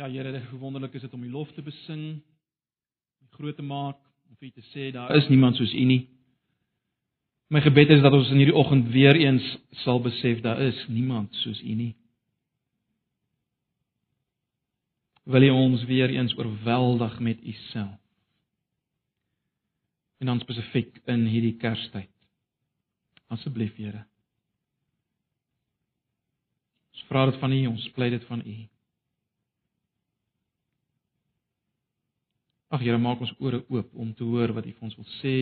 Ja, Here, hoe wonderlik is dit om U lof te besing, U groot te maak, om vir U te sê daar is niemand soos U nie. My gebed is dat ons in hierdie oggend weer eens sal besef daar is niemand soos U nie. Wil U ons weer eens oorweldig met U self. En dan spesifiek in hierdie Kerstyd. Asseblief, Here. Ons vra dit van U, ons pleit dit van U. Ag Here, maak ons ore oop om te hoor wat U vir ons wil sê.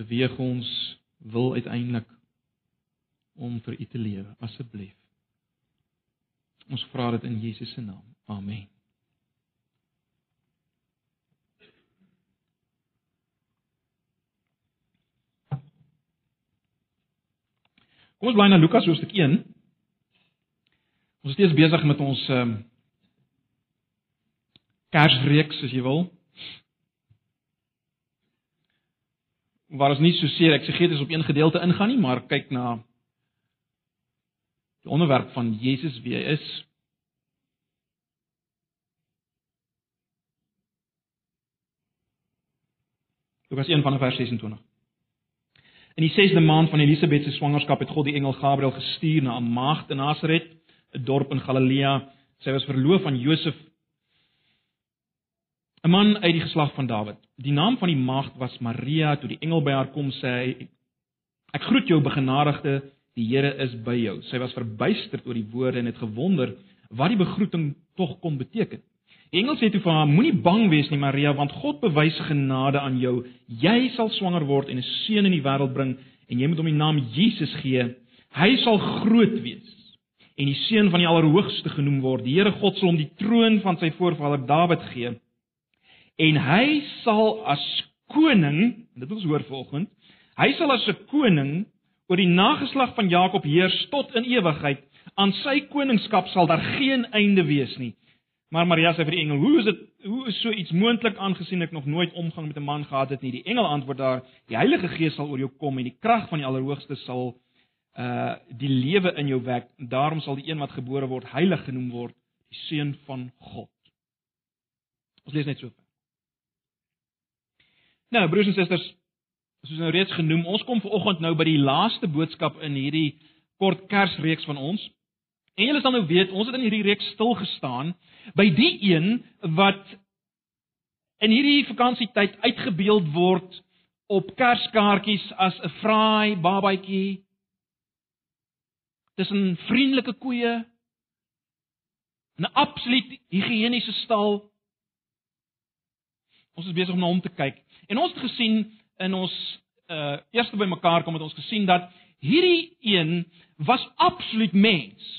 Beweeg ons wil uiteindelik om vir U te lewe, asseblief. Ons vra dit in Jesus se naam. Amen. Kom ons bly na Lukas hoofstuk 1. Ons is steeds besig met ons ehm um, Kersreeks as jy wil. Waar ons nie so seer eksegeties op een gedeelte ingaan nie, maar kyk na die onderwerp van Jesus wie hy is. Lukas 1 vanaf vers 26. In die 6de maand van Elisabet se swangerskap het God die engel Gabriël gestuur na 'n maagd in Nasaret, 'n dorp in Galilea. Sy was verloof aan Josef 'n man uit die geslag van Dawid. Die naam van die maagd was Maria. Toe die engel by haar kom sê hy: "Ek groet jou, begenadigde, die Here is by jou." Sy was verbuisterd oor die woorde en het gewonder wat die begroeting tog kon beteken. Die engel sê toe vir haar: "Moenie bang wees nie, Maria, want God bewys genade aan jou. Jy sal swanger word en 'n seun in die wêreld bring en jy moet hom die naam Jesus gee. Hy sal groot wees." En die seun van die Allerhoogste genoem word. Die Here God sal hom die troon van sy voorvader Dawid gee en hy sal as koning, dit ons hoor vanoggend, hy sal as 'n koning oor die nageslag van Jakob heers tot in ewigheid. Aan sy koningskap sal daar geen einde wees nie. Maar Maria sê vir die engel: "Hoe is dit hoe is so iets moontlik aangesien ek nog nooit omgang met 'n man gehad het nie?" Die engel antwoord daar: "Die Heilige Gees sal oor jou kom en die krag van die Allerhoogste sal uh die lewe in jou wek. Daarom sal die een wat gebore word heilig genoem word, die seun van God." Ons lees net so. Nou, broers en susters, soos nou reeds genoem, ons kom vanoggend nou by die laaste boodskap in hierdie kort Kersreeks van ons. En julle sal nou weet, ons het in hierdie reeks stil gestaan by die een wat in hierdie vakansietyd uitgebeeld word op Kerskaartjies as 'n fraai babatjie. Dis 'n vriendelike koeie. 'n Absoluut higiëniese stal. Ons is besig om na hom te kyk. En ons het gesien in ons uh eerste bymekaar kom het ons gesien dat hierdie een was absoluut mens.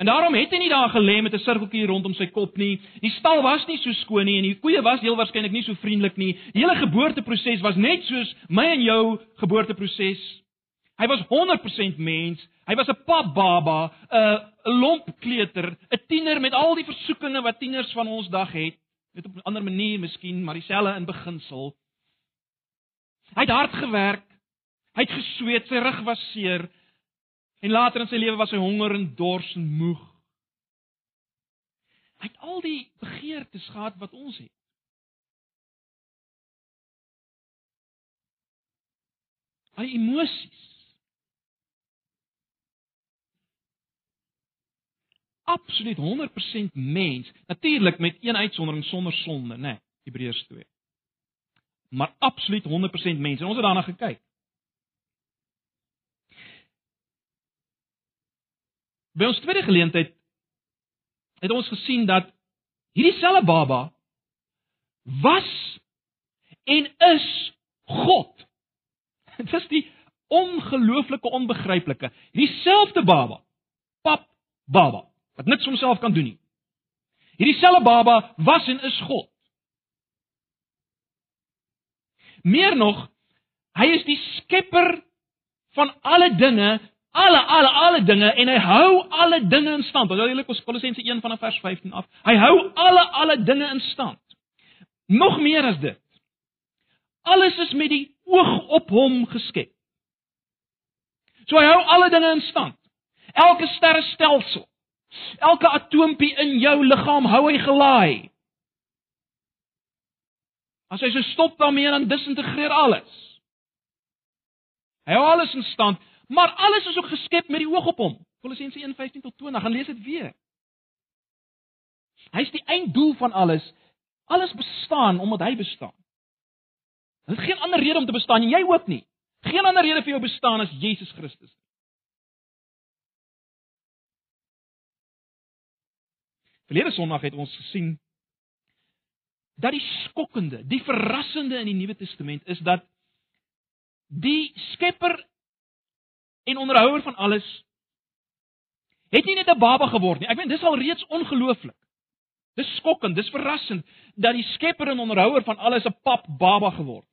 En daarom het hy nie daar gelê met 'n sirkeltjie rondom sy kop nie. Die stal was nie so skoon nie en die koeie was heel waarskynlik nie so vriendelik nie. Die hele geboorteproses was net soos my en jou geboorteproses. Hy was 100% mens. Hy was 'n papbaba, 'n lomp kleuter, 'n tiener met al die versoekinge wat tieners van ons dag het net op 'n ander manier miskien, maar dieselfde in beginsel. Hy het hard gewerk. Hy het gesweet, sy rug was seer. En later in sy lewe was hy honger en dors en moeg. Hy het al die begeertes gehad wat ons het. Al die emosies. Absoluut 100% mens, natuurlik met een uitsondering sonder sonde, né? Nee, Hebreërs 2. Maar absoluut 100% mens en ons het daarna gekyk. By ons tweede geleentheid het ons gesien dat hierdie selfe baba was en is God. Dit is die ongelooflike onbegryplike. Dieselfde baba. Pap baba wat niks homself kan doen nie. Hierdie selfe baba was en is God. Meer nog, hy is die skepper van alle dinge, alle alle alle dinge en hy hou alle dinge in stand. Onthou julle Kolossense 1 vanaf vers 15 af. Hy hou alle alle dinge in stand. Nog meer as dit. Alles is met die oog op hom geskep. So hy hou alle dinge in stand. Elke sterrestelsel Elke atoompie in jou liggaam hou hy gelaai. As hy se stop daarmee dan disintegreer alles. Hy hou alles in stand, maar alles is ook geskep met die oog op hom. Kolossense 1:15 tot 20, gaan lees dit weer. Hy is die einddoel van alles. Alles bestaan omdat hy bestaan. Dit is geen ander rede om te bestaan en jy ook nie. Geen ander rede vir jou bestaan as Jesus Christus. Verlede Sondag het ons gesien dat die skokkende, die verrassende in die Nuwe Testament is dat die Skepper en onderhouer van alles het nie net 'n baba geword nie. Ek meen dis al reeds ongelooflik. Dis skokkend, dis verrassend dat die Skepper en onderhouer van alles 'n pap baba geword.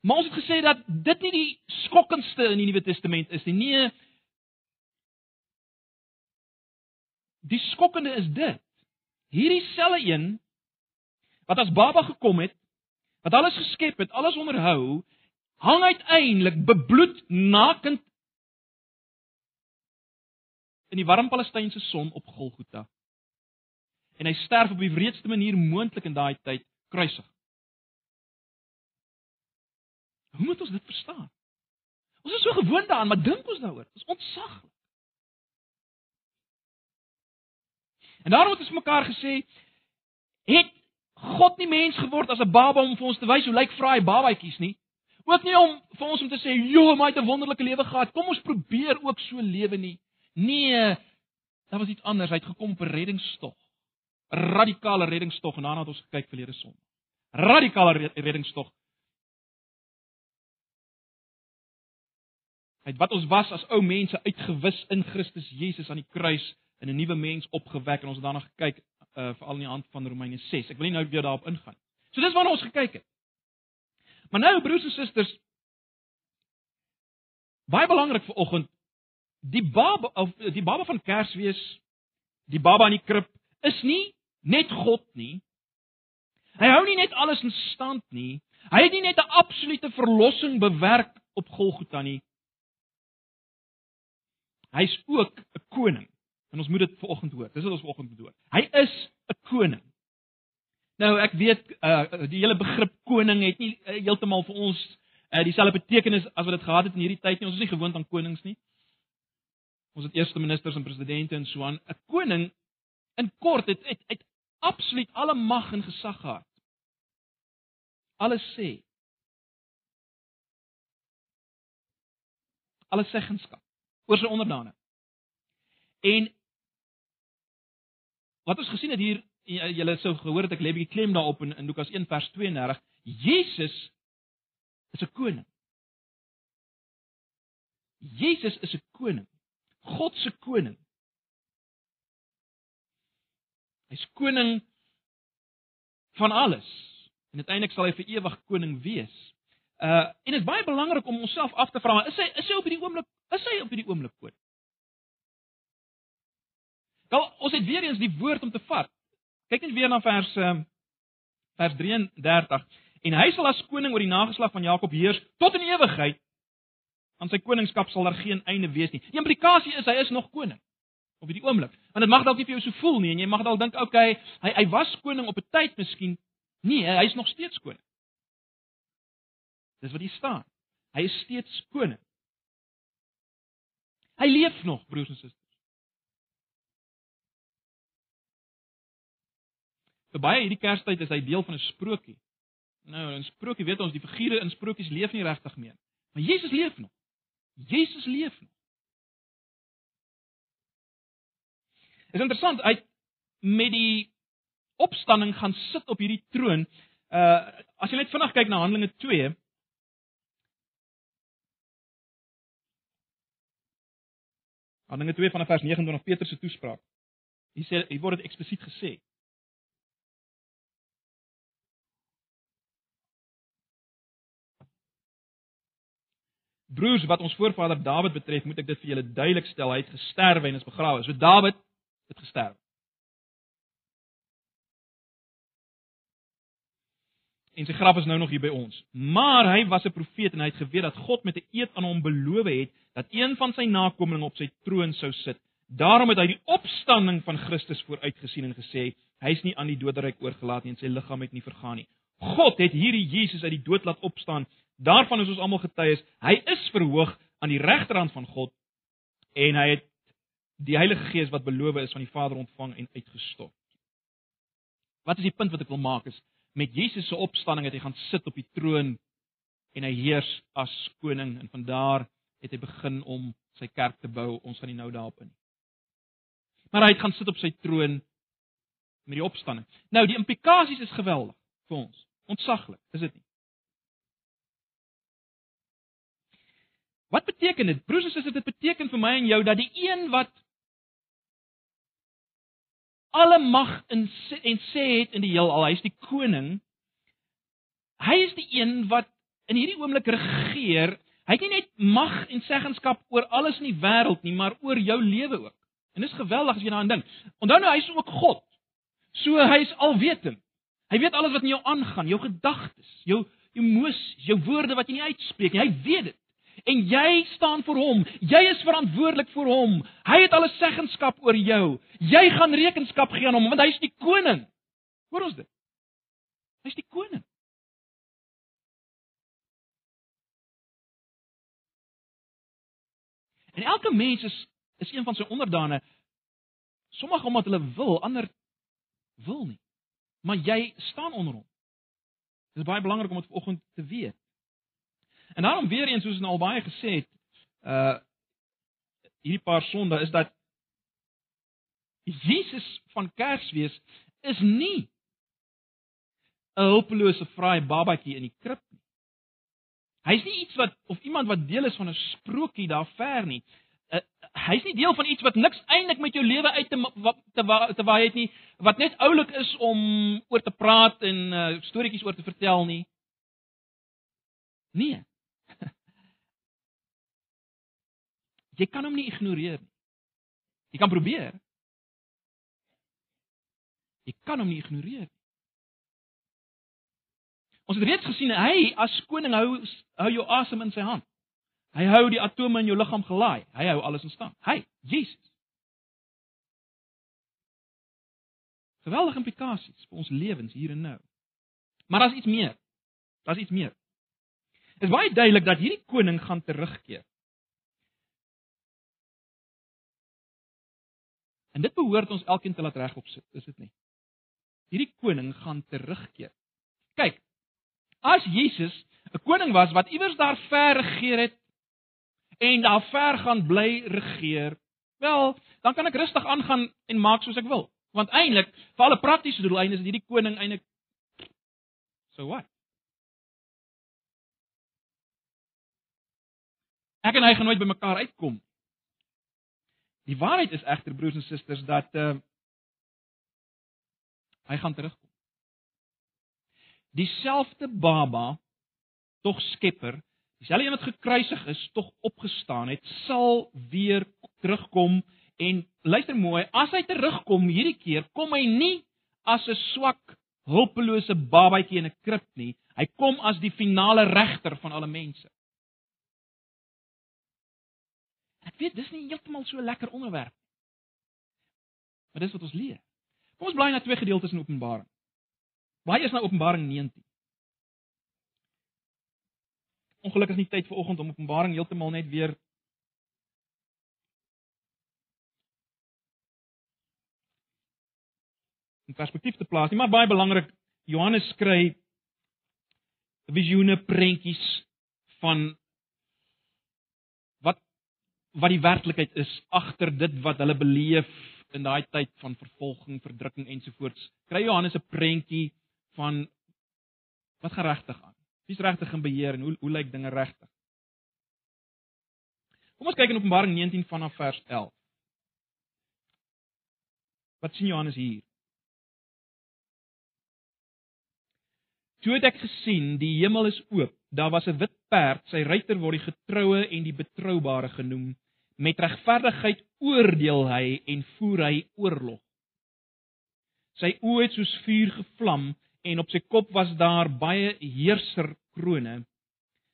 Maar ons het gesê dat dit nie die skokkendste in die Nuwe Testament is nie. Nee. Die skokkende is dit. Hierdie selfe een wat as baba gekom het, wat alles geskep het, alles onderhou, hang uiteindelik bebloed nakend in die warm Palestynse son op Golgotha. En hy sterf op die wreedste manier moontlik in daai tyd, kruisig. Hoe moet ons dit verstaan? Ons is so gewoond daaraan, maar dink ons daaroor. Dit is ontsaglik. En daarom het ons mekaar gesê, het God nie mens geword as 'n baba om vir ons te wys hoe lyk vraai babatjies nie? Ook nie om vir ons om te sê, "Jo, my het 'n wonderlike lewe gehad. Kom ons probeer ook so lewe nie." Nee, daar was iets anders. Hy het gekom reddingstog. 'n Radikale reddingstog en daarna het ons gekyk verlede Sondag. Radikale reddingstog Hy het wat ons was as ou mense uitgewis in Christus Jesus aan die kruis in 'n nuwe mens opgewek en ons het daarna gekyk uh veral in die hand van Romeine 6. Ek wil nie nou weer daarop ingaan. So dis waarna ons gekyk het. Maar nou broers en susters baie belangrik vir oggend die baba of die baba van Kersfees die baba in die krib is nie net God nie. Hy hou nie net alles in stand nie. Hy het nie net 'n absolute verlossing bewerk op Golgotha nie. Hy's ook 'n koning. En ons moet dit vanoggend hoor. Dis wat ons vanoggend moet hoor. Hy is 'n koning. Nou ek weet uh die hele begrip koning het nie uh, heeltemal vir ons uh dieselfde betekenis as wat dit gehad het in hierdie tyd nie. Ons is nie gewoond aan konings nie. Ons het eerste ministers en presidente en so aan. 'n Koning in kort het het, het absoluut alle mag en gesag gehad. Alles sê. Alles seggenskap oor sy onderdane. En wat ons gesien het hier, julle sou gehoor het ek lê 'n bietjie klem daarop in, in Lukas 1 vers 32, Jesus is 'n koning. Jesus is 'n koning. God se koning. Hy's koning van alles. En uiteindelik sal hy vir ewig koning wees. Uh en dit is baie belangrik om onsself af te vra, is hy is hy op hierdie oomblik is hy op hierdie oomblik koning? Nou, ons het weer eens die woord om te vat. Kyk net weer na vers uh vers 33 en hy sal as koning oor die nageslag van Jakob heers tot in ewigheid. Aan sy koningskap sal daar geen einde wees nie. Die implikasie is hy is nog koning op hierdie oomblik. Want dit mag dalk nie vir jou so voel nie en jy mag dalk dink, okay, hy hy was koning op 'n tyd miskien. Nee, hy is nog steeds koning. Dis wat hier staan. Hy is steeds koning. Hy leef nog, broers en susters. Vir baie hierdie Kerstyd is hy deel van 'n sprokie. Nou, 'n sprokie weet ons, die figure in sprokies leef nie regtig meer. Maar Jesus leef nog. Jesus leef nog. Is interessant, hy met die opstanding gaan sit op hierdie troon. Uh as jy net vinnig kyk na Handelinge 2, Handelinge 2 vanaf vers 29 Petrus se toespraak. Hier sê hier word dit eksplisiet gesê. Broers, wat ons voorvader Dawid betref, moet ek dit vir julle duidelik stel, hy het gesterwe en is begrawe. So Dawid het gesterf. En sy graf is nou nog hier by ons. Maar hy was 'n profeet en hy het geweet dat God met 'n eed aan hom beloof het dat een van sy nakommelinge op sy troon sou sit Daarom het hy die opstanding van Christus vooruitgesien en gesê, hy is nie aan die doderyk oorgelaat nie en sy liggaam het nie vergaan nie. God het hierdie Jesus uit die dood laat opstaan. Daarvan is ons almal getuies. Hy is verhoog aan die regterhand van God en hy het die Heilige Gees wat beloof is van die Vader ontvang en uitgestort. Wat is die punt wat ek wil maak is met Jesus se opstanding het hy gaan sit op die troon en hy heers as koning en van daar het hy begin om sy kerk te bou. Ons gaan nie nou daarop in nie. Maar hy het gaan sit op sy troon met die opstanding. Nou die implikasies is geweldig vir ons. Ontsaglik, is dit nie? Wat beteken dit? Broers en susters, dit beteken vir my en jou dat die een wat alle mag in en sê het in die heelal, hy is die koning. Hy is die een wat in hierdie oomblik regeer. Hy het nie net mag en seggenskap oor alles in die wêreld nie, maar oor jou lewe ook. En dis geweldig as jy daaraan dink. Onthou nou, hy is ook God. So hy is alwetend. Hy weet alles wat in jou aangaan, jou gedagtes, jou emosies, jou woorde wat jy nie uitspreek nie. Hy weet dit en jy staan vir hom. Jy is verantwoordelik vir hom. Hy het alle seggenskap oor jou. Jy gaan rekenskap gee aan hom want hy is die koning. Hoor ons dit? Hy is die koning. En elke mens is is een van sy onderdane. Sommige omdat hulle wil, ander wil nie. Maar jy staan onder hom. Dit is baie belangrik om dit vanoggend te weet. En daarom weer eens soos ons al baie gesê het, uh hierdie paar sonde is dat Jesus van Kersfees is nie 'n hulpelose vraai babatjie in die krib nie. Hy's nie iets wat of iemand wat deel is van 'n sprokie daar ver nie. Uh, hy's nie deel van iets wat niks eintlik met jou lewe uit te te te waai het nie, wat net oulik is om oor te praat en uh, storieetjies oor te vertel nie. Nee. Jy kan hom nie ignoreer nie. Jy kan probeer. Jy kan hom nie ignoreer nie. Ons het reeds gesien hy as koning hou hou jou asem in sy hand. Hy hou die atome in jou liggaam gelaai. Hy hou alles in stand. Hy, Jesus. Geweldige implikasies vir ons lewens hier en nou. Maar daar's iets meer. Daar's iets meer. Dit is baie duidelik dat hierdie koning gaan terugkeer. En dit behoort ons elkeen te laat regop sit, is dit nie? Hierdie koning gaan terugkeer. Kyk, as Jesus 'n koning was wat iewers daar ver regeer het en daar ver gaan bly regeer, wel, dan kan ek rustig aangaan en maak soos ek wil. Want eintlik, vir alle praktiese doeleindes is hierdie koning eintlik so wat? Ek en hy gaan nooit by mekaar uitkom Die waarheid is egter broers en susters dat uh hy gaan terugkom. Dieselfde baba, tog skepper, dieselfde een wat gekruisig is, tog opgestaan het, sal weer terugkom en luister mooi, as hy terugkom hierdie keer, kom hy nie as 'n swak, hulpelose babatjie in 'n krib nie. Hy kom as die finale regter van alle mense. Ek weet dis nie heeltemal so lekker onderwerp. Maar dis wat ons leer. Kom ons bly na twee gedeeltes in Openbaring. Baie is na Openbaring 19. Ongelukkig nie tyd vir oggend om Openbaring heeltemal net weer in perspektief te plaas nie, maar baie belangrik, Johannes skryf visioene, prentjies van wat die werklikheid is agter dit wat hulle beleef in daai tyd van vervolging, verdrukking ensovoorts. Kry Johannes 'n prentjie van wat gaan regtig aan? Wie's regtig in beheer en hoe hoe lyk dinge regtig? Kom ons kyk in Openbaring 19 vanaf vers 11. Wat sien Johannes hier? Toe het ek gesien, die hemel is oop. Daar was 'n wit perd, sy ruiter word die getroue en die betroubare genoem met regverdigheid oordeel hy en voer hy oorlog. Sy oë het soos vuur gevlam en op sy kop was daar baie heerserkrone.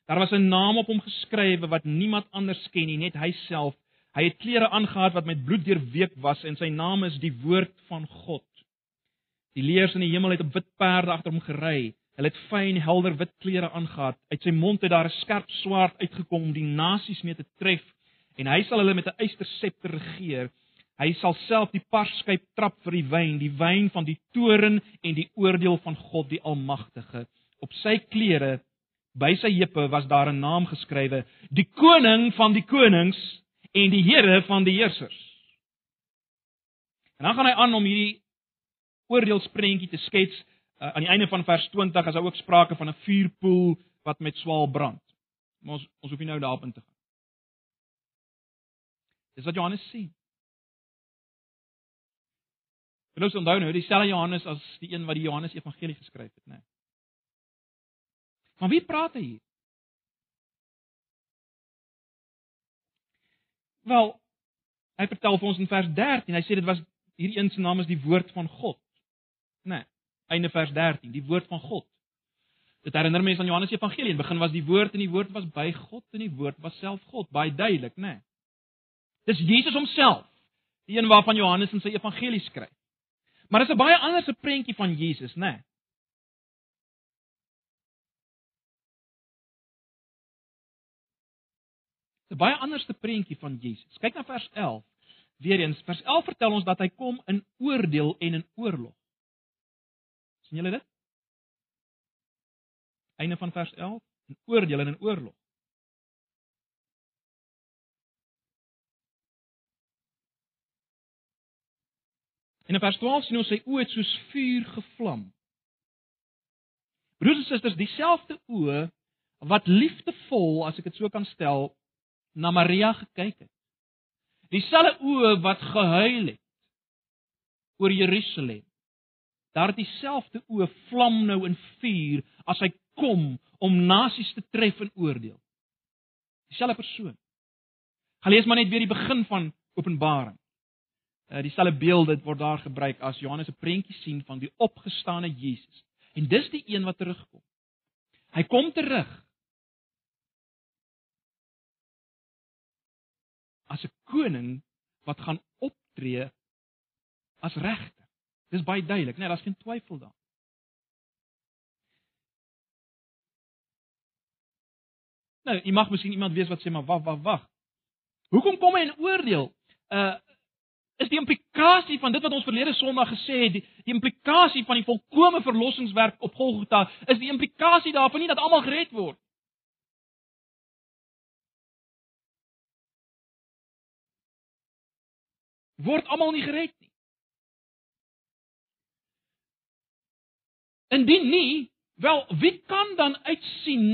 Daar was 'n naam op hom geskrywe wat niemand anders ken nie, net hy self, Hy het klere aangetree wat met bloed deurweek was en sy naam is die woord van God. Die leers in die hemel het op wit perde agter hom gery. Hulle het fyn helder wit klere aangetree. Uit sy mond het daar 'n skerp swaard uitgekom om die nasies mee te tref en hy sal hulle met 'n eysterscepter regeer. Hy sal self die parskyp trap vir die wyn, die wyn van die toren en die oordeel van God die Almagtige. Op sy klere by sy heupe was daar 'n naam geskrywe: Die koning van die konings en die Here van die heersers. En dan gaan hy aan om hierdie oordeelsprentjie te skets uh, aan die einde van vers 20 as daar ook sprake van 'n vuurpoel wat met swaal brand. Maar ons ons hoef nie nou daarop in te gaan. Dis wat Johannes sien. Ons onthou nou dieselfde Johannes as die een wat die Johannes Evangelie geskryf het, né? Van wie praat hy hier? Wel, hy vertel vir ons in vers 13, hy sê dit was hierdie een se naam is die woord van God. Né? Nee, einde vers 13, die woord van God. Dit herinner mense aan Johannes Evangelie. In begin was die woord en die woord was by God en die woord was self God. Baie duidelik, né? Nee. Dis Jesus homself, die een waarvan Johannes in sy evangelie skryf. Maar dis 'n baie ander se prentjie van Jesus, né? Nee. 'n baie anderste prentjie van Jesus. Kyk na vers 11. Weereens, vers 11 vertel ons dat hy kom in oordeel en in oorlog. sien julle dit? Einde van vers 11, in oordeel en in oorlog. En in vers 12 sien ons sy oë het soos vuur gevlam. Broers en susters, dieselfde oë wat liefdevol, as ek dit so kan stel, na Maria gekyk het. Dieselfde oë wat gehuil het oor Jerusalem. Daar dieselfde oë vlam nou in vuur as hy kom om nasies te tref en oordeel. Dieselfde persoon. Gaan lees maar net weer die begin van Openbaring. Uh dieselfde beeld dit word daar gebruik as Johannes 'n prentjie sien van die opgestane Jesus. En dis die een wat terugkom. Hy kom terug as 'n koning wat gaan optree as regter. Dis baie duidelik, né? Nee, Daar's geen twyfel daar. Nou, jy mag miskien iemand wees wat sê maar wag, wag, wag. Hoekom kom hy in oordeel? Uh is die implikasie van dit wat ons verlede Sondag gesê het, die, die implikasie van die volkomme verlossingswerk op Golgotha, is die implikasie daarvan nie dat almal gered word word almal nie gered nie. Indien nie, wel wie kan dan uitsien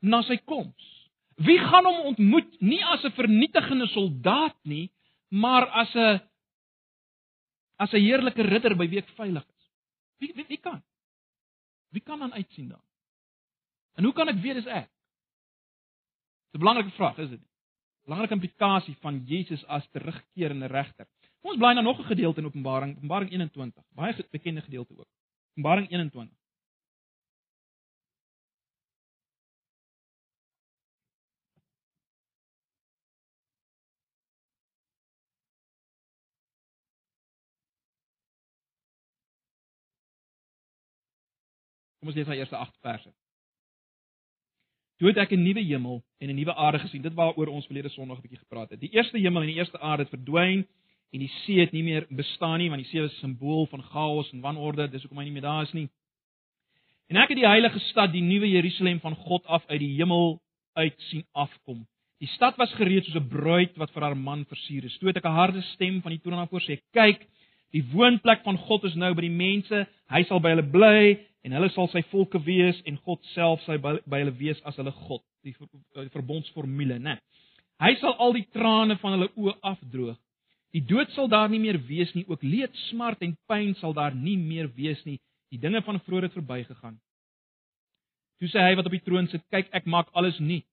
na sy koms? Wie gaan hom ontmoet nie as 'n vernietigende soldaat nie, maar as 'n as 'n heerlike ridder by wie ek veilig is? Wie wie, wie kan? Wie kan dan uitsien dan? En hoe kan ek weet dis ek? Dis 'n belangrike vraag, is dit? belangrike implikasie van Jesus as terugkeerende regter. Kom ons bly nou nog 'n gedeelte in Openbaring, Openbaring 21, baie bekende gedeelte ook. Openbaring 21. Kom ons lees die eerste 8 verse. Toe het ek 'n nuwe hemel en 'n nuwe aarde gesien. Dit waaroor ons verlede Sondag 'n bietjie gepraat het. Die eerste hemel en die eerste aarde het verdwyn en die see het nie meer bestaan nie, want die see was 'n simbool van chaos en wanorde. Dis hoekom hy nie meer daar is nie. En ek het die heilige stad, die nuwe Jerusalem van God af uit die hemel uit sien afkom. Die stad was gereed soos 'n bruid wat vir haar man versier is. Toe het ek 'n harde stem van die troon af hoor sê: "Kyk, die woonplek van God is nou by die mense. Hy sal by hulle bly en hulle sal sy volke wees en God self sal by, by hulle wees as hulle God die, die verbondsformule nê hy sal al die trane van hulle oë afdroog. Die dood sal daar nie meer wees nie. Ook leed smart en pyn sal daar nie meer wees nie. Die dinge van vroeër het verbygegaan. Toe sê hy wat op die troon sit kyk ek maak alles nuut.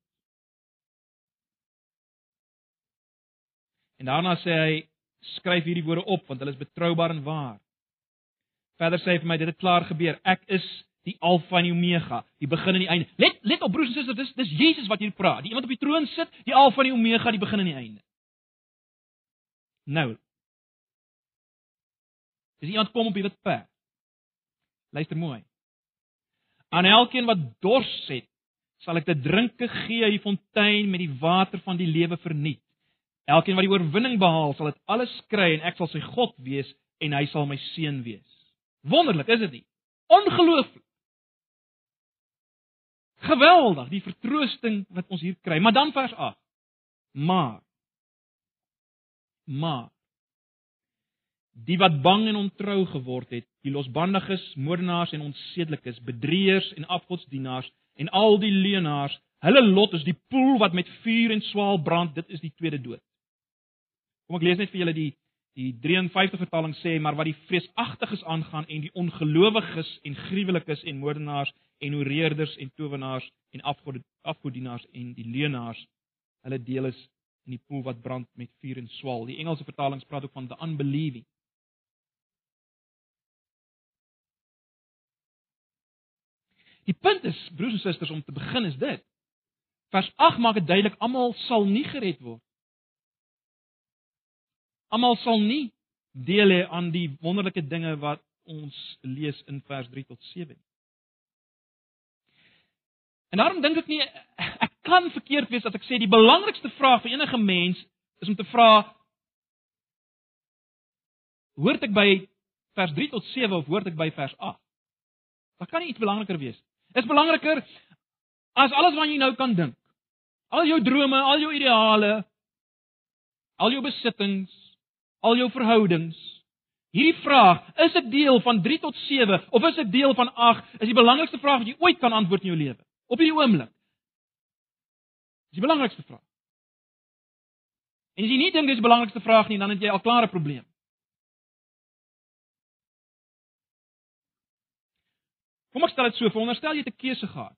En daarna sê hy skryf hierdie woorde op want hulle is betroubaar en waar Verder sê hy vir my dit het klaar gebeur. Ek is die Alfa en die Omega, die begin en die einde. Let let op broers en susters, dis dis Jesus wat hier praat. Die iemand op die troon sit, die Alfa en die Omega, die begin en die einde. Nou. Dis iemand kom op die wit perd. Luister mooi. Aan elkeen wat dors het, sal ek te drinke gee uit die fontein met die water van die lewe verniet. Elkeen wat die oorwinning behaal, sal dit alles kry en ek sal sy God wees en hy sal my seun wees. Wonderlik, is dit nie? Ongelooflik. Geweldig, die vertroosting wat ons hier kry. Maar dan vers 8. Maar maar die wat bang en ontrou geword het, die losbandiges, moordenaars en onsedelikes, bedrieërs en afgodsdienaars en al die leenaars, hulle lot is die poel wat met vuur en swaal brand, dit is die tweede dood. Kom ek lees net vir julle die die 53 vertaling sê maar wat die vreesagtiges aangaan en die ongelowiges en gruwelikes en moordenaars en oreerders en towenaars en afgod afgodienaars en die leenaars hulle deel is in die poel wat brand met vuur en swaal. Die Engelse vertalings praat ook van the unbelieving. Die punt is, broers en susters, om te begin is dit. Vers 8 maak dit duidelik almal sal nie gered word. Almal sal nie deel hê aan die wonderlike dinge wat ons lees in vers 3 tot 7 nie. En daarom dink ek nie ek kan verkeerd wees as ek sê die belangrikste vraag vir enige mens is om te vra hoort ek by vers 3 tot 7 of hoort ek by vers 8? Wat kan iets belangriker wees? Is belangriker as alles wat jy nou kan dink. Al jou drome, al jou ideale, al jou besittings, al jou verhoudings. Hierdie vraag, is dit deel van 3 tot 7 of is dit deel van 8? Is die belangrikste vraag wat jy ooit kan antwoord in jou lewe op hierdie oomblik. Dis die belangrikste vraag. En as jy nie dink dis die belangrikste vraag nie, dan het jy al klaar 'n probleem. Kom ek stel dit so, veronderstel jy het 'n keuse gehad.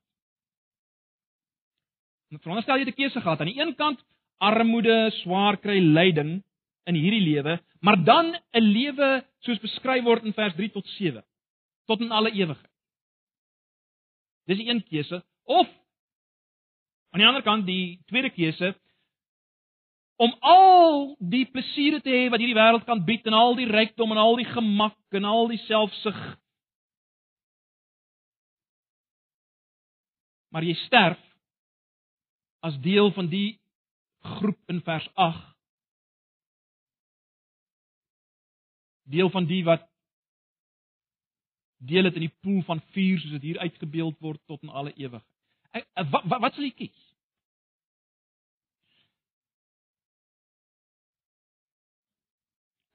Veronderstel jy het 'n keuse gehad. Aan die een kant armoede, swaar kry, lyding in hierdie lewe, maar dan 'n lewe soos beskryf word in vers 3 tot 7, tot in alle ewigheid. Dis die een keuse. Of aan die ander kant die tweede keuse om al die plesiere te hê wat hierdie wêreld kan bied en al die rykdom en al die gemak en al die selfsug. Maar jy sterf as deel van die groep in vers 8 deel van die wat deel het in die poel van vuur soos dit hier uitgebeeld word tot in alle ewigheid. Wat wat, wat sal jy kies?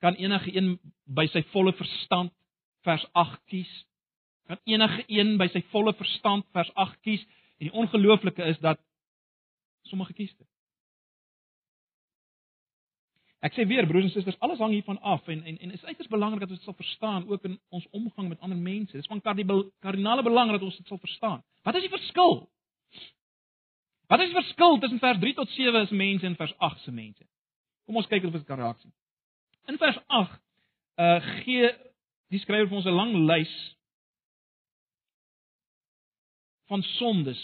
Kan enige een by sy volle verstand vers 8 kies? Kan enige een by sy volle verstand vers 8 kies? En die ongelooflike is dat sommige kies dit. Ek sê weer broers en susters, alles hang hiervan af en en en is uiters belangrik dat ons dit sal verstaan ook in ons omgang met ander mense. Dis van kardinale belang dat ons dit sal verstaan. Wat is die verskil? Wat is die verskil tussen vers 3 tot 7 is mense en vers 8 se mense? Kom ons kyk of ons kan raak sien. In vers 8 uh gee die skrywer vir ons 'n lang lys van sondes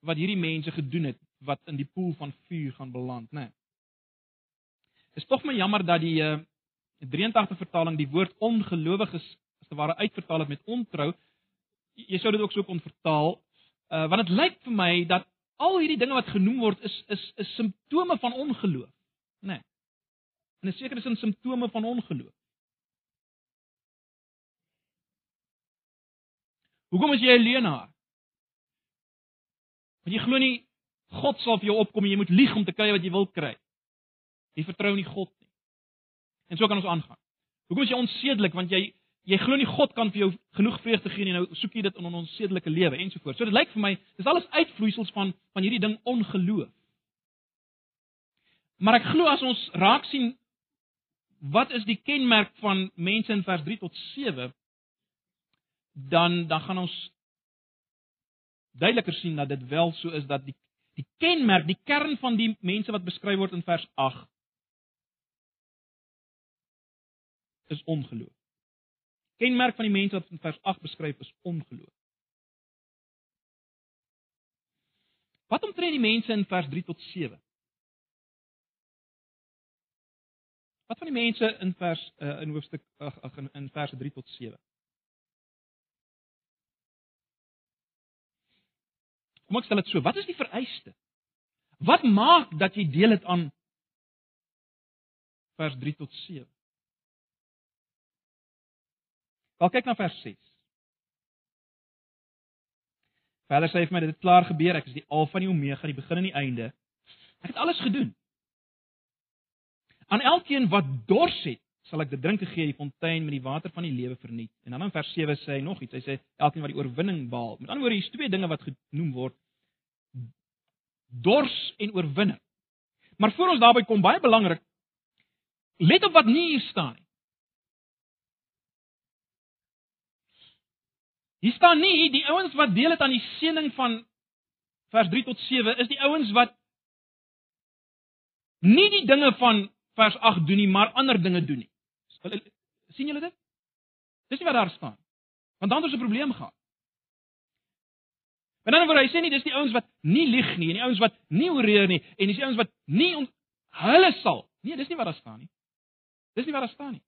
wat hierdie mense gedoen het wat in die poel van vuur gaan beland, né? Nee. Is tog my jammer dat die uh, 83 vertaling die woord ongelowiges as te ware uitvertaal het met ontrou. Jy sou dit ook so kon vertaal, uh, want dit lyk vir my dat al hierdie dinge wat genoem word is is is simptome van ongeloof, né? Nee. En 'n sekere sin simptome van ongeloof. Hoekom is jy 'n leenaar? Want jy glo nie God sal vir jou opkom en jy moet lieg om te kry wat jy wil kry. Jy vertrou nie God nie. En so kan ons aangaan. Hoekom is jy onsedelik want jy jy glo nie God kan vir jou genoeg vreugde gee nie nou soek jy dit in ons sedelike lewe ensovoorts. So dit lyk vir my dis alles uitvloeisels van van hierdie ding ongeloof. Maar ek glo as ons raak sien wat is die kenmerk van mense in vers 3 tot dan dan gaan ons duideliker sien dat dit wel so is dat die die kenmerk, die kern van die mense wat beskryf word in vers 8 is ongeloof. Kenmerk van die mense wat in vers 8 beskryf is ongeloof. Wat omtrent die mense in vers 3 tot 7? Wat van die mense in vers uh, in hoofstuk ag ag in, in verse 3 tot 7? Kom ek stel dit so, wat is die vereiste? Wat maak dat jy deel het aan vers 3 tot 7? Wel kyk na vers 6. Verder sê hy vir my dit het klaar gebeur, ek is die Alfa en die Omega, die begin en die einde. Ek het alles gedoen. Aan elkeen wat dors het, sal ek dit drinke gee, die fontein met die water van die lewe verniet. En dan in vers 7 sê hy nog iets. Hy sê elkeen wat die oorwinning behaal. Met ander woorde, hier's twee dinge wat genoem word: dors en oorwinning. Maar voor ons daarby kom, baie belangrik, let op wat nie hier staan nie. Hier staan nie die ouens wat deel het aan die seëning van vers 3 tot 7 is die ouens wat nie die dinge van vers 8 doen nie, maar ander dinge doen nie. sien julle dit? Dis nie wat daar staan. Want dan het ons 'n probleem gehad. En dan word hy sê nie dis die ouens wat nie lieg nie en die ouens wat nie oreer nie en dis die ouens wat nie on, hulle sal. Nee, dis nie wat daar staan nie. Dis nie wat daar staan nie.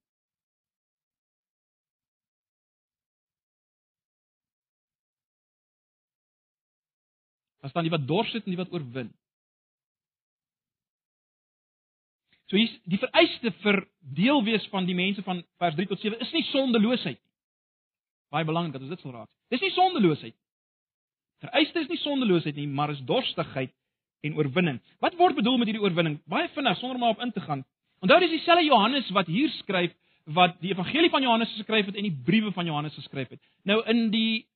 Daar staan die wat dors het en die wat oorwin. So hier's die vereiste vir deel wees van die mense van vers 3 tot 7 is nie sondeloosheid nie. Baie belangrik dat ons dit sal raak. Dis nie sondeloosheid nie. Vereiste is nie sondeloosheid nie, maar is dorstigheid en oorwinning. Wat word bedoel met hierdie oorwinning? Baie vinnig sonder om op in te gaan. Onthou dis dieselfde Johannes wat hier skryf wat die evangelie van Johannes geskryf het en die briewe van Johannes geskryf het. Nou in die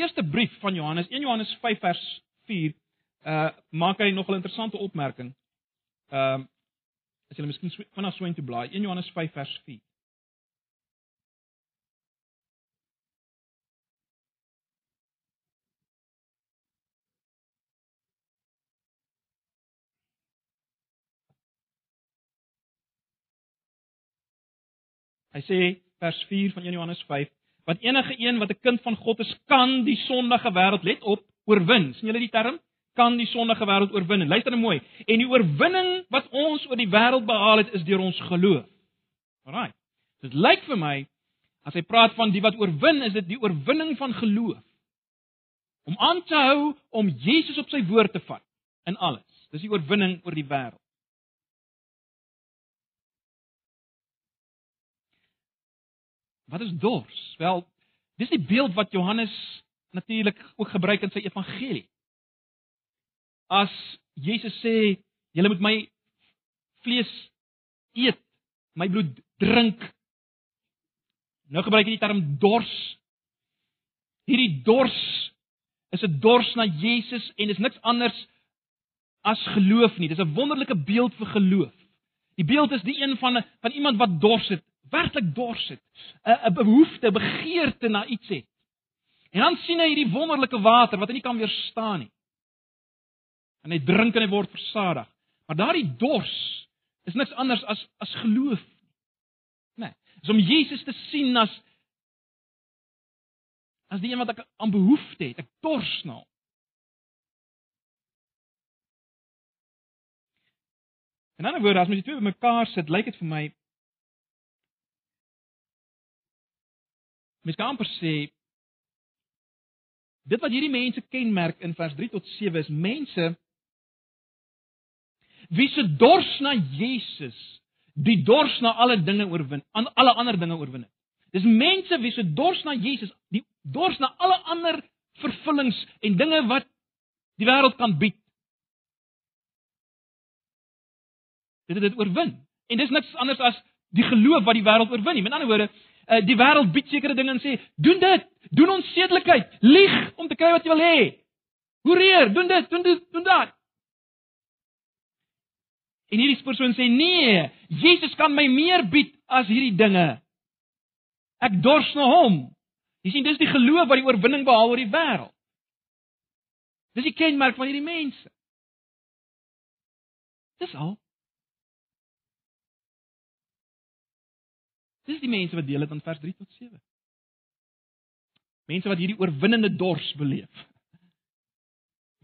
eerste brief van Johannes, 1 Johannes 5 vers 4, uh maak hy nog 'n interessante opmerking. Ehm uh, as jy miskien vanaf so intoe blaai, 1 Johannes 5 vers 4. Hy sê vers 4 van 1 Johannes 5, wat enige een wat 'n kind van God is, kan die sondige wêreld let op oorwin. sien julle die term? Kan die sondige wêreld oorwin. Luister nou mooi. En die oorwinning wat ons oor die wêreld behaal het, is deur ons geloof. Alraai. Dit lyk vir my as hy praat van die wat oorwin, is dit die oorwinning van geloof. Om aan te hou om Jesus op sy woord te vat in alles. Dis die oorwinning oor die wêreld. Wat is dors? Wel, dis die beeld wat Johannes natuurlik ook gebruik in sy evangelie. As Jesus sê, julle moet my vlees eet, my bloed drink. Nou gebruik hy die term dors. Hierdie dors is 'n dors na Jesus en is niks anders as geloof nie. Dis 'n wonderlike beeld vir geloof. Die beeld is die een van van iemand wat dors het, werklik dors het, 'n 'n behoefte, begeerte na iets het. En dan sien hy hierdie wonderlike water wat hy nie kan weerstaan nie. En hy drink en hy word versadig. Maar daardie dors is niks anders as as geloof. Nee, is om Jesus te sien as as die een wat ek aan behoefte het, ek dors na. Nou. En dan word as mens die twee bymekaar sit, lyk dit vir my Mens kan amper sê dit wat hierdie mense kenmerk in vers 3 tot 7 is mense wie se dors na Jesus, die dors na alle dinge oorwin, aan alle ander dinge oorwin. Dis mense wie se dors na Jesus, die dors na alle ander vervullings en dinge wat die wêreld kan bied. Dit het dit oorwin. En dis niks anders as die geloof wat die wêreld oorwin nie. Met ander woorde, uh, die wêreld bied sekere dinge en sê, "Doen dit, doen ons sedelikheid, lieg om te kry wat jy wil hê." Hoereer, doen dit, doen dit, doen dat. En hierdie persoon sê, "Nee, Jesus kan my meer bied as hierdie dinge. Ek dors na hom." Jy sien, dis die geloof wat die oorwinning behaal oor die wêreld. Dis die kenmerk van hierdie mense. Dis al. Dis die mense wat deel het aan vers 3 tot 7. Mense wat hierdie oorwinnende dors beleef.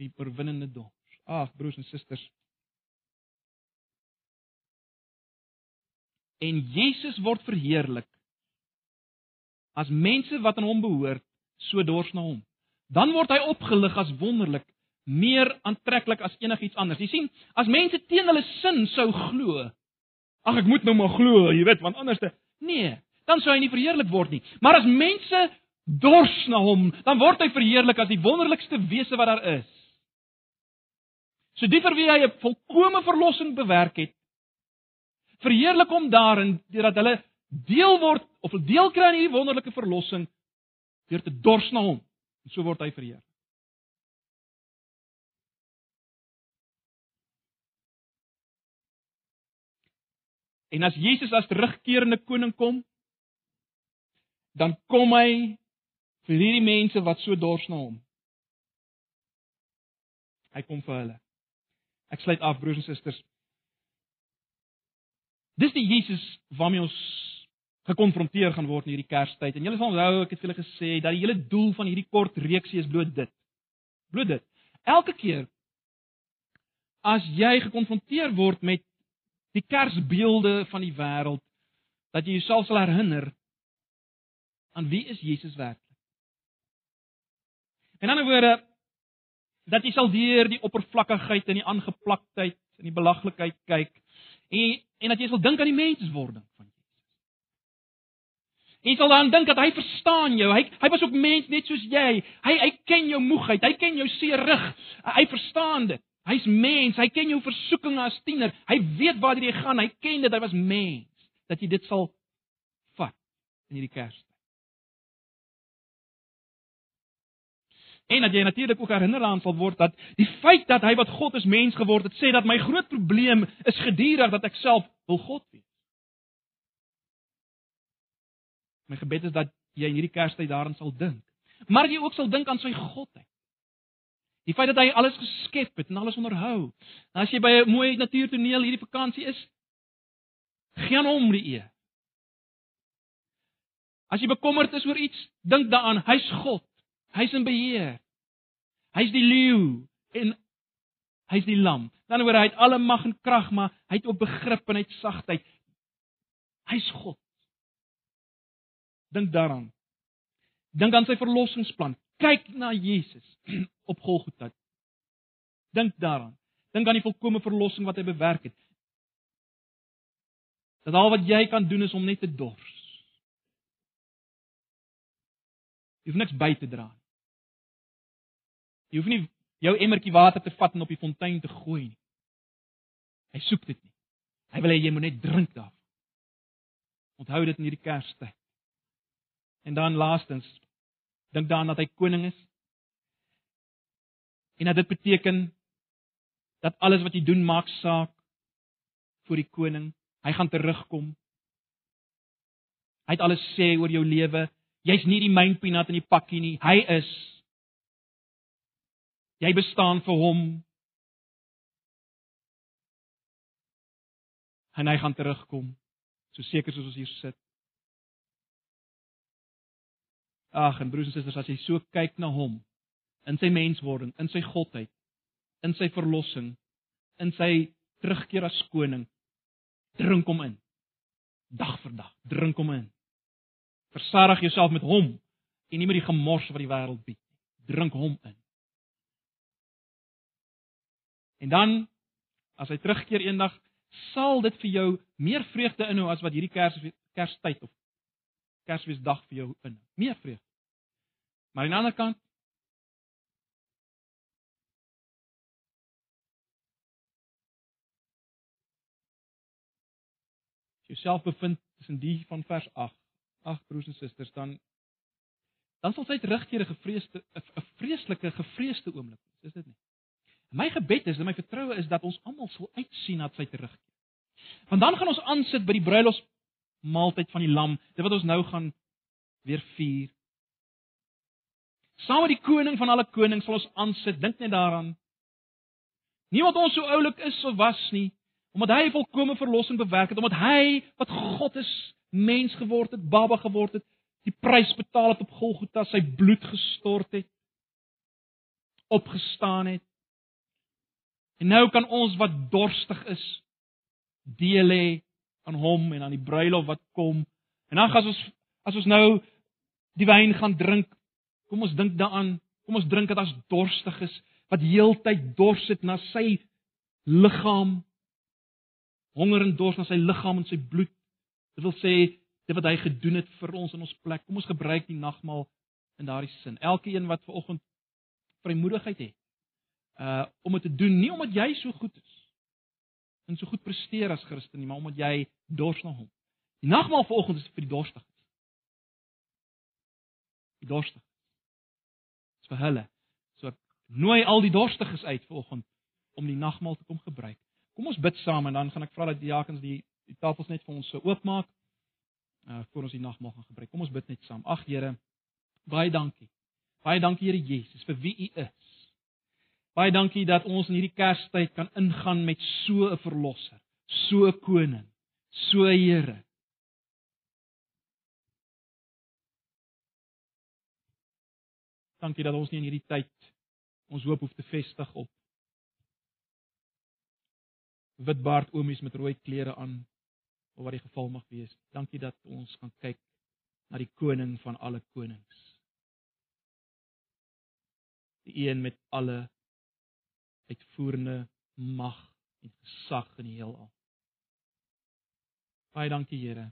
Die oorwinnende dors. Ag, broers en susters. En Jesus word verheerlik as mense wat aan hom behoort so dors na hom. Dan word hy opgelig as wonderlik, meer aantreklik as enigiets anders. Jy sien, as mense teen hulle sin sou glo, ag ek moet nou maar glo, jy weet, want anders te nee, dan sou hy nie verheerlik word nie. Maar as mense dors na hom, dan word hy verheerlik as die wonderlikste wese wat daar is. So die vir wie hy 'n volkomme verlossing bewerk het, verheerlik hom daarin deurdat hulle deel word of deel kry aan hierdie wonderlike verlossing deur te dors na hom. En so word hy verheer. En as Jesus as terugkerende koning kom, dan kom hy vir hierdie mense wat so dors na hom. Hy kom vir hulle. Ek sluit af broers en susters. Dis die Jesus waarmee ons gekonfronteer gaan word in hierdie Kerstyd. En julle sal onthou ek het vir julle gesê dat die hele doel van hierdie kort reeksie is bloot dit. Bloot dit. Elke keer as jy gekonfronteer word met die Kersbeelde van die wêreld, dat jy jouself sal herinner aan wie is Jesus werklik? In ander woorde dat jy sal deur die oppervlakkigheid en die aangeplaktheid en die belaglikheid kyk en en dat jy sal dink aan die menswording van En jy sal dan dink dat hy verstaan jou. Hy hy was ook mens net soos jy. Hy hy ken jou moegheid, hy ken jou seer rug. Hy verstaan dit. Hy's mens, hy ken jou versoekinge as tiener. Hy weet waar jy gaan. Hy ken dit. Hy was mens. Dat jy dit sal vat in hierdie Kersfees. En dat jy natuurlik ook herinner aan sal word dat die feit dat hy wat God is mens geword het, sê dat my groot probleem is gedurig dat ek self wil God wees. My gebed is dat jy in hierdie Kerstyd daaraan sal dink. Maar jy ook sal dink aan sy godheid. Die feit dat hy alles geskep het en alles onderhou. En as jy by 'n mooi natuurtoneel hierdie vakansie is, gee aan hom die eer. As jy bekommerd is oor iets, dink daaraan, hy's God. Hy's in beheer. Hy's die leeu en hy's die lam. Dan oor hy het alle mag en krag, maar hy het ook begrip en hy het sagtheid. Hy's God. Dink daaraan. Dink aan sy verlossingsplan. Kyk na Jesus op Golgotha. Dink daaraan. Dink aan die volkomme verlossing wat hy bewerk het. Dat al wat jy kan doen is om net te dors. Jy hoef niks by te dra nie. Jy hoef nie jou emmertjie water te vat en op die fontein te gooi nie. Hy soek dit nie. Hy wil hê jy moet net drink daarvan. Onthou dit in hierdie Kerstyd. En dan laastens, dink daaraan dat hy koning is. En dat dit beteken dat alles wat jy doen maak saak vir die koning. Hy gaan terugkom. Hy het alles sê oor jou lewe. Jy's nie die main peanut in die pakkie nie. Hy is. Jy bestaan vir hom. En hy gaan terugkom. So seker soos ons hier sit. Ag, en broers en susters, as jy so kyk na hom in sy menswording, in sy godheid, in sy verlossing, in sy terugkeer as koning, drink hom in. Dag vir dag, drink hom in. Versadig jouself met hom en nie met die gemors wat die wêreld bied nie. Drink hom in. En dan as hy terugkeer eendag, sal dit vir jou meer vreugde inhou as wat hierdie Kers Kerstyd of Kersfeesdag vir jou in. Meer vreugde. Maar aan die ander kant as jy jouself bevind tussen die van vers 8, ag broers en susters, dan dan sal terugkeer 'n gevreesde 'n vreeslike gevreesde oomblik wees, is dit nie? My gebed is en my vertroue is dat ons almal sal uitsien na sy terugkeer. Want dan gaan ons aansit by die bruilof maaltyd van die lam, dit wat ons nou gaan weer vier. Saam met die koning van alle konings sal ons aansit, dink net daaraan. Nie omdat ons so oulik is of was nie, omdat hy volkomme verlossing bewerk het, omdat hy wat God is, mens geword het, baba geword het, die prys betaal het op Golgotha, sy bloed gestort het, opgestaan het. En nou kan ons wat dorstig is, deel hê aan hom en aan die bruilof wat kom. En dan as ons as ons nou die wyn gaan drink, kom ons dink daaraan, kom ons drink dit as dorstig is wat heeltyd dors het na sy liggaam. Honger en dors na sy liggaam en sy bloed. Dit wil sê dit wat hy gedoen het vir ons in ons plek. Kom ons gebruik die nagmaal in daardie sin. Elkeen wat ver oggend vrymoedigheid het uh om dit te doen nie omdat jy so goed is en so goed presteer as Christen nie, maar omdat jy dors na hom. Die nagmaal vanoggend is vir die dorstiges. Die dorstiges. Dis vir hulle. So ek nooi al die dorstiges uit vanoggend om die nagmaal te kom gebruik. Kom ons bid saam en dan gaan ek vra dat die diakens die die tafels net vir ons so oopmaak uh voor ons die nagmaal gaan gebruik. Kom ons bid net saam. Ag Here, baie dankie. Baie dankie Here Jesus vir wie U is. Baie dankie dat ons in hierdie Kerstyd kan ingaan met so 'n verlosser, so 'n koning, so 'n Here. Dankie dat ons nie in hierdie tyd ons hoop hoef te vestig op witbaard oomies met rooi klere aan of wat die geval mag wees. Dankie dat ons kan kyk na die koning van alle konings. Die een met alle uitvoerende mag en gesag in die heelal. Baie dankie Here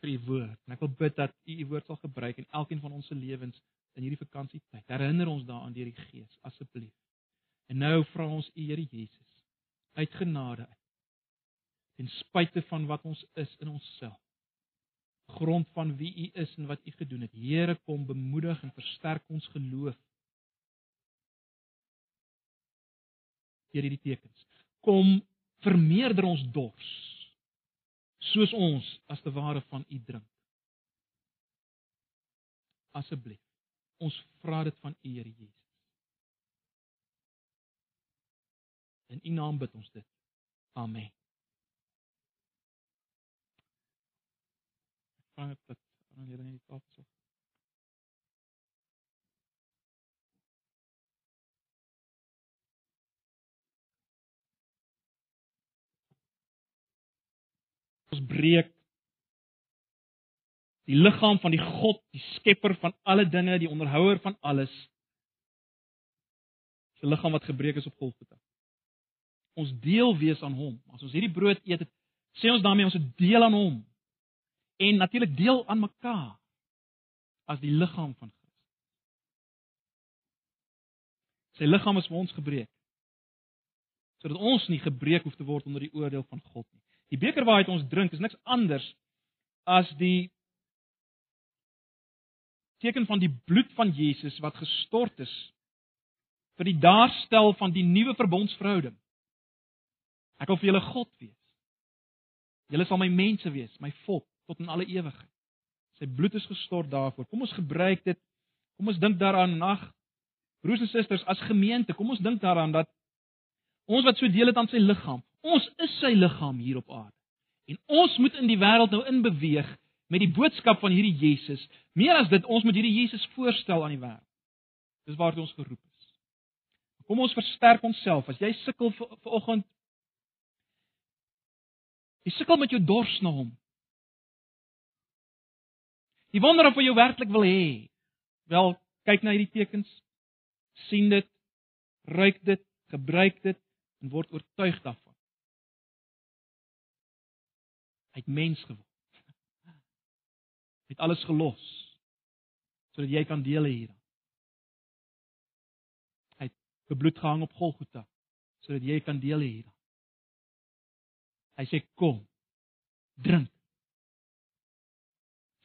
vir u woord. En ek wil bid dat u u woord sal gebruik in elkeen van ons se lewens in hierdie vakansietyd. Herinner ons daaraan deur die Gees asseblief. En nou vra ons u Here Jesus uit genade uit. Ten spyte van wat ons is in onsself. Grond van wie u is en wat u gedoen het. Here kom bemoedig en versterk ons geloof deur hierdie tekens. Kom vermeerder ons dors soos ons as te ware van U drink. Asseblief. Ons vra dit van U Here Jesus. In U naam bid ons dit. Amen. Vra net dat aan hierdie net afsit. ons breek die liggaam van die God, die skepper van alle dinge, die onderhouer van alles. Sy liggaam wat gebreek is op Golgotha. Ons deel wees aan hom. As ons hierdie brood eet, sê ons daarmee ons het deel aan hom. En natuurlik deel aan mekaar as die liggaam van Christus. Sy liggaam is vir ons gebreek sodat ons nie gebreek hoef te word onder die oordeel van God nie. Die beker waaruit ons drink is niks anders as die teken van die bloed van Jesus wat gestort is vir die daarstel van die nuwe verbondsverhouding. Ek wil vir julle God wees. Julle sal my mense wees, my volk tot in alle ewigheid. Sy bloed is gestort daarvoor. Kom ons gebruik dit. Kom ons dink daaraan nag. Broers en susters, as gemeente, kom ons dink daaraan dat ons wat so deel het aan sy liggaam, Ons is sy liggaam hier op aarde. En ons moet in die wêreld nou inbeweeg met die boodskap van hierdie Jesus. Meer as dit, ons moet hierdie Jesus voorstel aan die wêreld. Dis waartoe ons geroep is. Kom ons versterk onsself. As jy sukkel ver oggend Jy sukkel met jou dors na hom. Jy wonder of hy jou werklik wil hê. Wel, kyk na hierdie tekens. sien dit, ruik dit, gebruik dit en word oortuig daarvan. Hy het mens geword. Het alles gelos sodat jy kan deel hê hieraan. Hy het bebloed gehang op Golgotha sodat jy kan deel hê hieraan. Hy sê kom. Drink.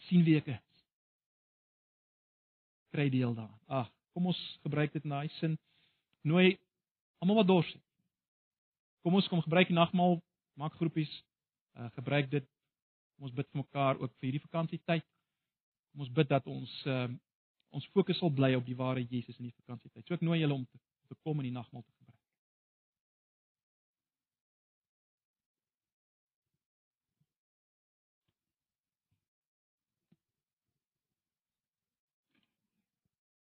sien wie ek is. Kry deel daaraan. Ag, kom ons gebruik dit in daai sin. Nooi almal wat dors het. Kom ons kom gebruik die nagmaal, maak groepies, uh, gebruik dit. Kom ons bid vir mekaar ook vir hierdie vakansietyd. Kom ons bid dat ons uh, ons fokus sal bly op die ware Jesus in die vakansietyd. So ek nooi julle om te, te kom in die nagmaal te